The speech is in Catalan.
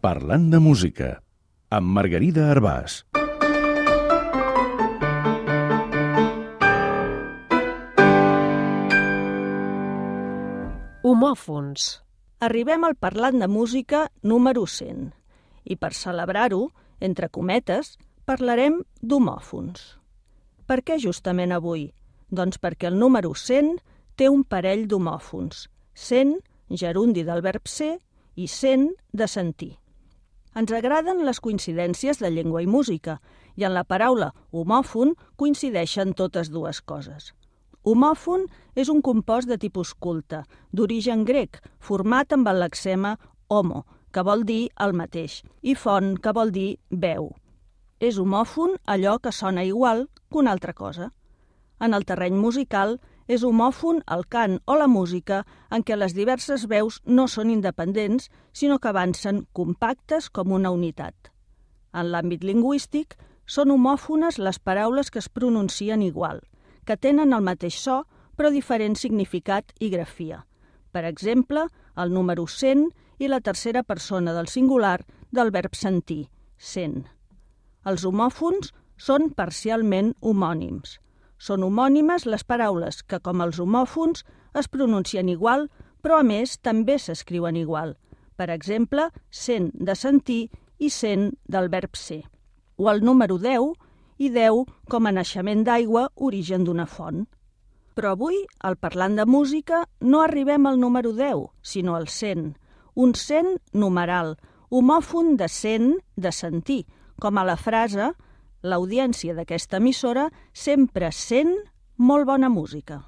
Parlant de música, amb Margarida Arbàs. Homòfons. Arribem al parlant de música número 100 i per celebrar-ho, entre cometes, parlarem d'homòfons. Per què justament avui? Doncs perquè el número 100 té un parell d'homòfons, 100, gerundi del verb ser, i 100 de sentir. Ens agraden les coincidències de llengua i música, i en la paraula homòfon coincideixen totes dues coses. Homòfon és un compost de tipus culte, d'origen grec, format amb el lexema homo, que vol dir el mateix, i font, que vol dir veu. És homòfon allò que sona igual que una altra cosa. En el terreny musical, és homòfon el cant o la música en què les diverses veus no són independents, sinó que avancen compactes com una unitat. En l'àmbit lingüístic, són homòfones les paraules que es pronuncien igual – que tenen el mateix so però diferent significat i grafia. Per exemple, el número 100 i la tercera persona del singular del verb sentir, sent. Els homòfons són parcialment homònims. Són homònimes les paraules que, com els homòfons, es pronuncien igual, però a més també s'escriuen igual. Per exemple, sent de sentir i sent del verb ser. O el número 10 i 10 com a naixement d'aigua, origen d'una font. Però avui, al parlant de música, no arribem al número 10, sinó al 100. Un 100 numeral, homòfon de 100 de sentir, com a la frase l'audiència d'aquesta emissora sempre sent molt bona música.